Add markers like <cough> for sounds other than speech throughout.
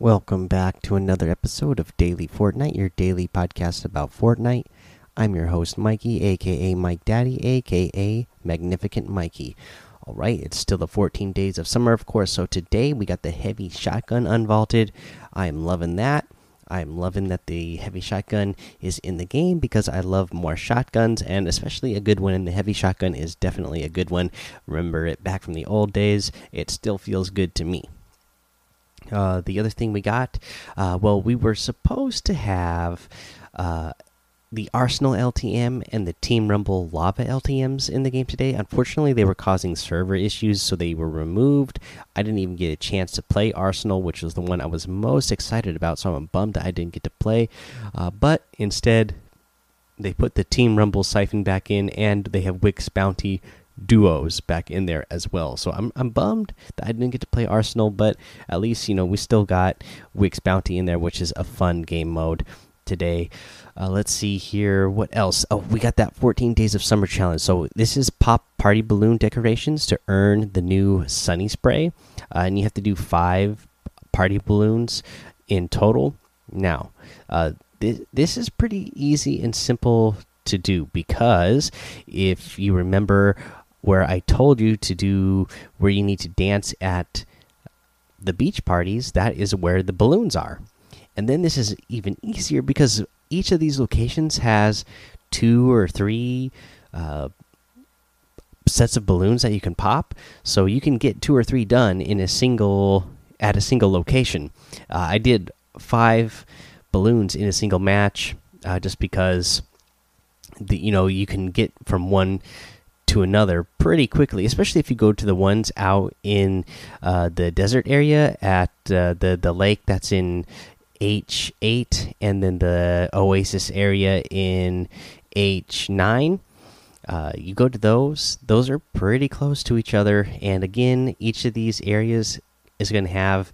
Welcome back to another episode of Daily Fortnite, your daily podcast about Fortnite. I'm your host, Mikey, aka Mike Daddy, aka Magnificent Mikey. All right, it's still the 14 days of summer, of course. So today we got the heavy shotgun unvaulted. I am loving that. I'm loving that the heavy shotgun is in the game because I love more shotguns, and especially a good one. And the heavy shotgun is definitely a good one. Remember it back from the old days. It still feels good to me. Uh, the other thing we got, uh, well, we were supposed to have uh, the Arsenal LTM and the Team Rumble Lava LTMs in the game today. Unfortunately, they were causing server issues, so they were removed. I didn't even get a chance to play Arsenal, which was the one I was most excited about, so I'm bummed I didn't get to play. Uh, but instead, they put the Team Rumble siphon back in, and they have Wick's Bounty duos back in there as well. So I'm I'm bummed that I didn't get to play Arsenal, but at least you know we still got Wick's Bounty in there, which is a fun game mode today. Uh, let's see here. What else? Oh, we got that 14 Days of Summer challenge. So this is pop party balloon decorations to earn the new Sunny Spray, uh, and you have to do five party balloons in total. Now, uh, this this is pretty easy and simple to do because if you remember where I told you to do where you need to dance at the beach parties, that is where the balloons are. And then this is even easier because each of these locations has two or three uh, sets of balloons that you can pop, so you can get two or three done in a single at a single location. Uh, I did five balloons in a single match uh, just because the you know you can get from one to another pretty quickly, especially if you go to the ones out in uh, the desert area at uh, the the lake that's in H eight, and then the oasis area in H nine. Uh, you go to those; those are pretty close to each other, and again, each of these areas is going to have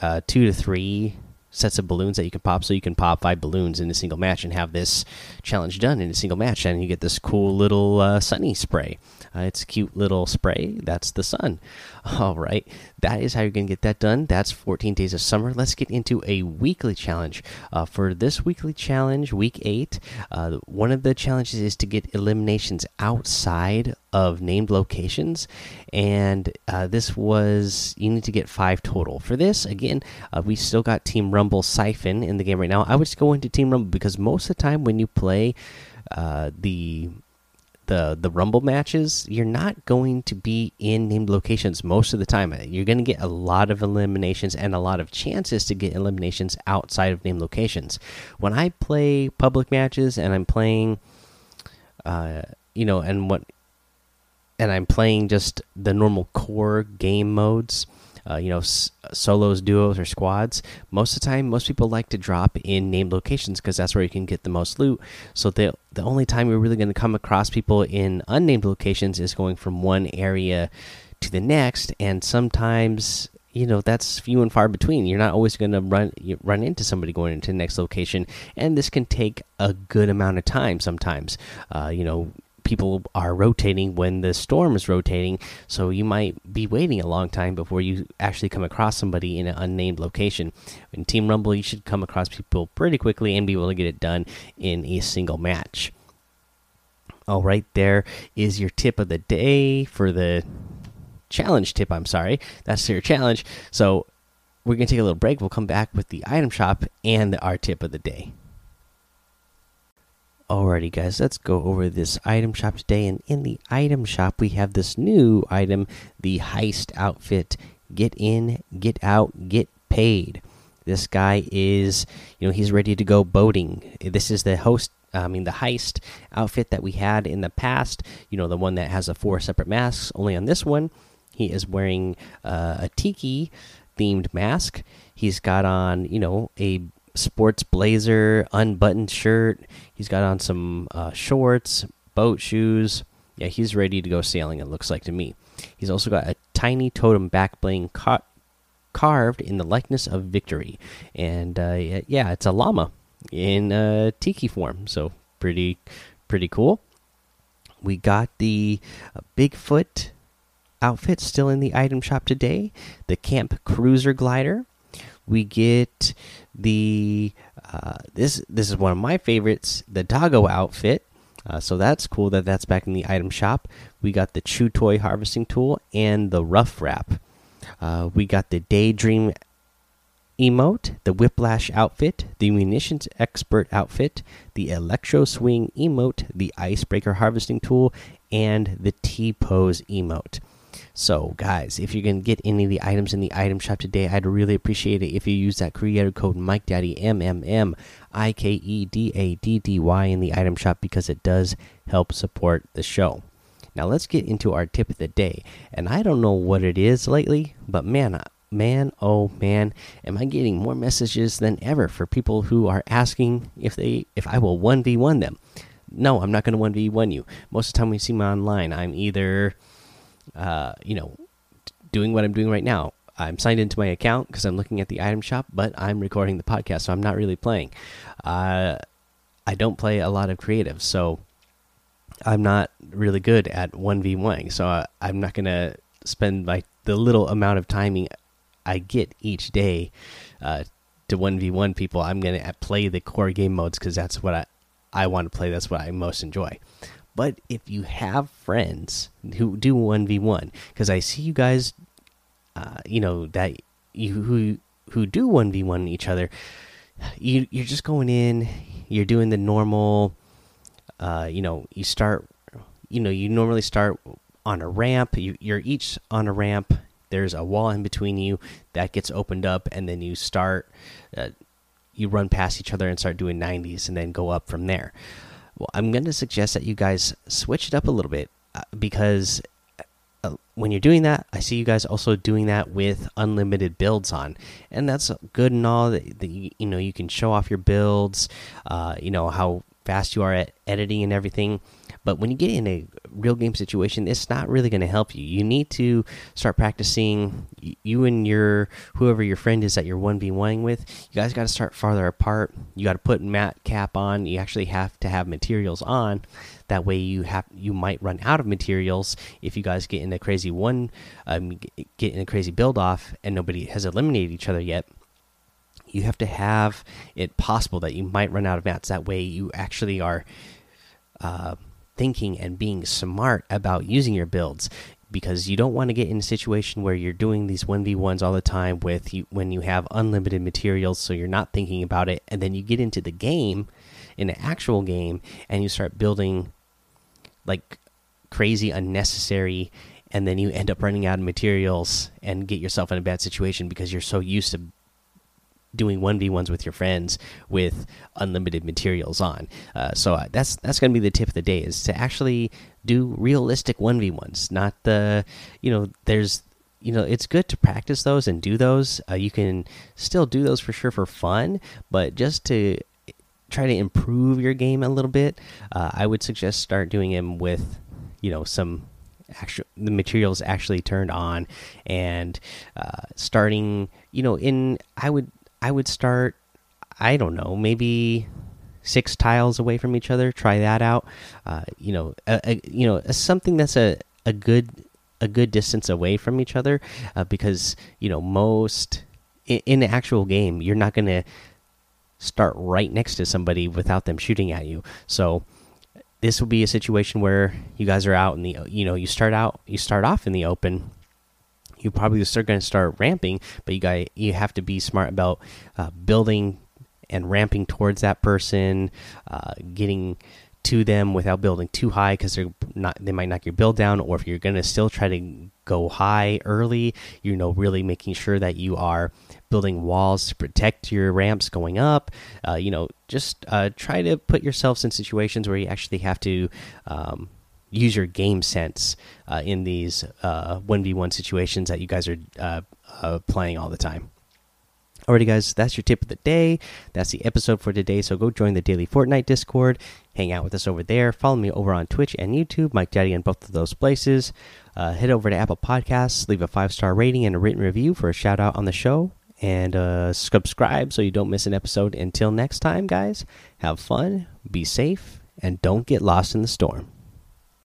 uh, two to three sets of balloons that you can pop so you can pop five balloons in a single match and have this challenge done in a single match and you get this cool little uh, sunny spray. Uh, it's a cute little spray. That's the sun. <laughs> All right. That is how you're gonna get that done. That's 14 days of summer. Let's get into a weekly challenge. Uh, for this weekly challenge week eight uh, one of the challenges is to get eliminations outside of named locations. And uh, this was you need to get five total. For this again uh, we still got team rumble siphon in the game right now. I would just go into team rumble because most of the time when you play uh, the the the rumble matches you're not going to be in named locations most of the time. You're going to get a lot of eliminations and a lot of chances to get eliminations outside of named locations. When i play public matches and i'm playing uh, you know and what and I'm playing just the normal core game modes, uh, you know, solos, duos, or squads, most of the time, most people like to drop in named locations because that's where you can get the most loot. So the the only time you're really going to come across people in unnamed locations is going from one area to the next, and sometimes you know that's few and far between. You're not always going to run run into somebody going into the next location, and this can take a good amount of time. Sometimes, uh, you know, people are rotating when the storm is rotating, so you might be waiting a long time before you actually come across somebody in an unnamed location. In Team Rumble, you should come across people pretty quickly and be able to get it done in a single match. All right, there is your tip of the day for the challenge tip. I'm sorry, that's your challenge. So we're gonna take a little break. We'll come back with the item shop and our tip of the day. Alrighty, guys, let's go over this item shop today. And in the item shop, we have this new item the Heist outfit. Get in, get out, get paid. This guy is, you know, he's ready to go boating. This is the host, I mean, the Heist outfit that we had in the past. You know, the one that has the four separate masks. Only on this one, he is wearing uh, a tiki themed mask. He's got on, you know, a sports blazer, unbuttoned shirt. He's got on some uh, shorts, boat shoes. Yeah, he's ready to go sailing. It looks like to me. He's also got a tiny totem back bling ca carved in the likeness of victory, and uh, yeah, it's a llama in uh, tiki form. So pretty, pretty cool. We got the uh, Bigfoot outfit still in the item shop today. The Camp Cruiser glider we get the uh, this this is one of my favorites, the doggo outfit. Uh, so that's cool that that's back in the item shop. We got the chew toy harvesting tool and the rough wrap. Uh, we got the daydream emote, the whiplash outfit, the munitions expert outfit, the electro swing emote, the icebreaker harvesting tool, and the T pose emote. So, guys, if you can get any of the items in the item shop today, I'd really appreciate it if you use that creator code MikeDaddy M M M I K E D A D D Y in the item shop because it does help support the show. Now, let's get into our tip of the day. And I don't know what it is lately, but man, man, oh man, am I getting more messages than ever for people who are asking if they if I will 1v1 them. No, I'm not going to 1v1 you. Most of the time we see me online, I'm either uh, you know, doing what I'm doing right now. I'm signed into my account because I'm looking at the item shop, but I'm recording the podcast, so I'm not really playing. Uh, I don't play a lot of creative, so I'm not really good at 1v1. So I, I'm not going to spend my the little amount of timing I get each day uh, to 1v1 people. I'm going to play the core game modes because that's what I, I want to play. That's what I most enjoy. But if you have friends who do one v one, because I see you guys, uh, you know that you who who do one v one each other, you you're just going in, you're doing the normal, uh, you know, you start, you know, you normally start on a ramp. You you're each on a ramp. There's a wall in between you that gets opened up, and then you start. Uh, you run past each other and start doing 90s and then go up from there. Well, I'm going to suggest that you guys switch it up a little bit uh, because uh, when you're doing that, I see you guys also doing that with unlimited builds on, and that's good and all. That, you, know you can show off your builds, uh, you know how fast you are at editing and everything. But when you get in a real game situation, it's not really going to help you. You need to start practicing. You and your whoever your friend is that you're one v one with, you guys got to start farther apart. You got to put mat cap on. You actually have to have materials on. That way, you have you might run out of materials if you guys get in a crazy one, um, get in a crazy build off, and nobody has eliminated each other yet you have to have it possible that you might run out of mats. That way, you actually are uh, thinking and being smart about using your builds because you don't want to get in a situation where you're doing these 1v1s all the time with you when you have unlimited materials so you're not thinking about it and then you get into the game in an actual game and you start building like crazy unnecessary and then you end up running out of materials and get yourself in a bad situation because you're so used to doing 1v1s with your friends with unlimited materials on. Uh, so uh, that's that's going to be the tip of the day is to actually do realistic 1v1s not the you know there's you know it's good to practice those and do those. Uh, you can still do those for sure for fun but just to try to improve your game a little bit uh, i would suggest start doing them with you know some actual the materials actually turned on and uh, starting you know in i would I would start. I don't know, maybe six tiles away from each other. Try that out. Uh, you know, a, a, you know, something that's a a good a good distance away from each other, uh, because you know most in, in the actual game you're not going to start right next to somebody without them shooting at you. So this will be a situation where you guys are out in the you know you start out you start off in the open you probably start going to start ramping, but you got you have to be smart about uh, building and ramping towards that person, uh, getting to them without building too high because they're not they might knock your build down. Or if you're going to still try to go high early, you know, really making sure that you are building walls to protect your ramps going up. Uh, you know, just uh, try to put yourselves in situations where you actually have to. Um, use your game sense uh, in these uh, one v one situations that you guys are uh, uh, playing all the time. Alrighty, guys, that's your tip of the day. That's the episode for today. So go join the daily Fortnite Discord, hang out with us over there. Follow me over on Twitch and YouTube, Mike Daddy, in both of those places. Uh, head over to Apple Podcasts, leave a five star rating and a written review for a shout out on the show, and uh, subscribe so you don't miss an episode. Until next time, guys, have fun, be safe, and don't get lost in the storm.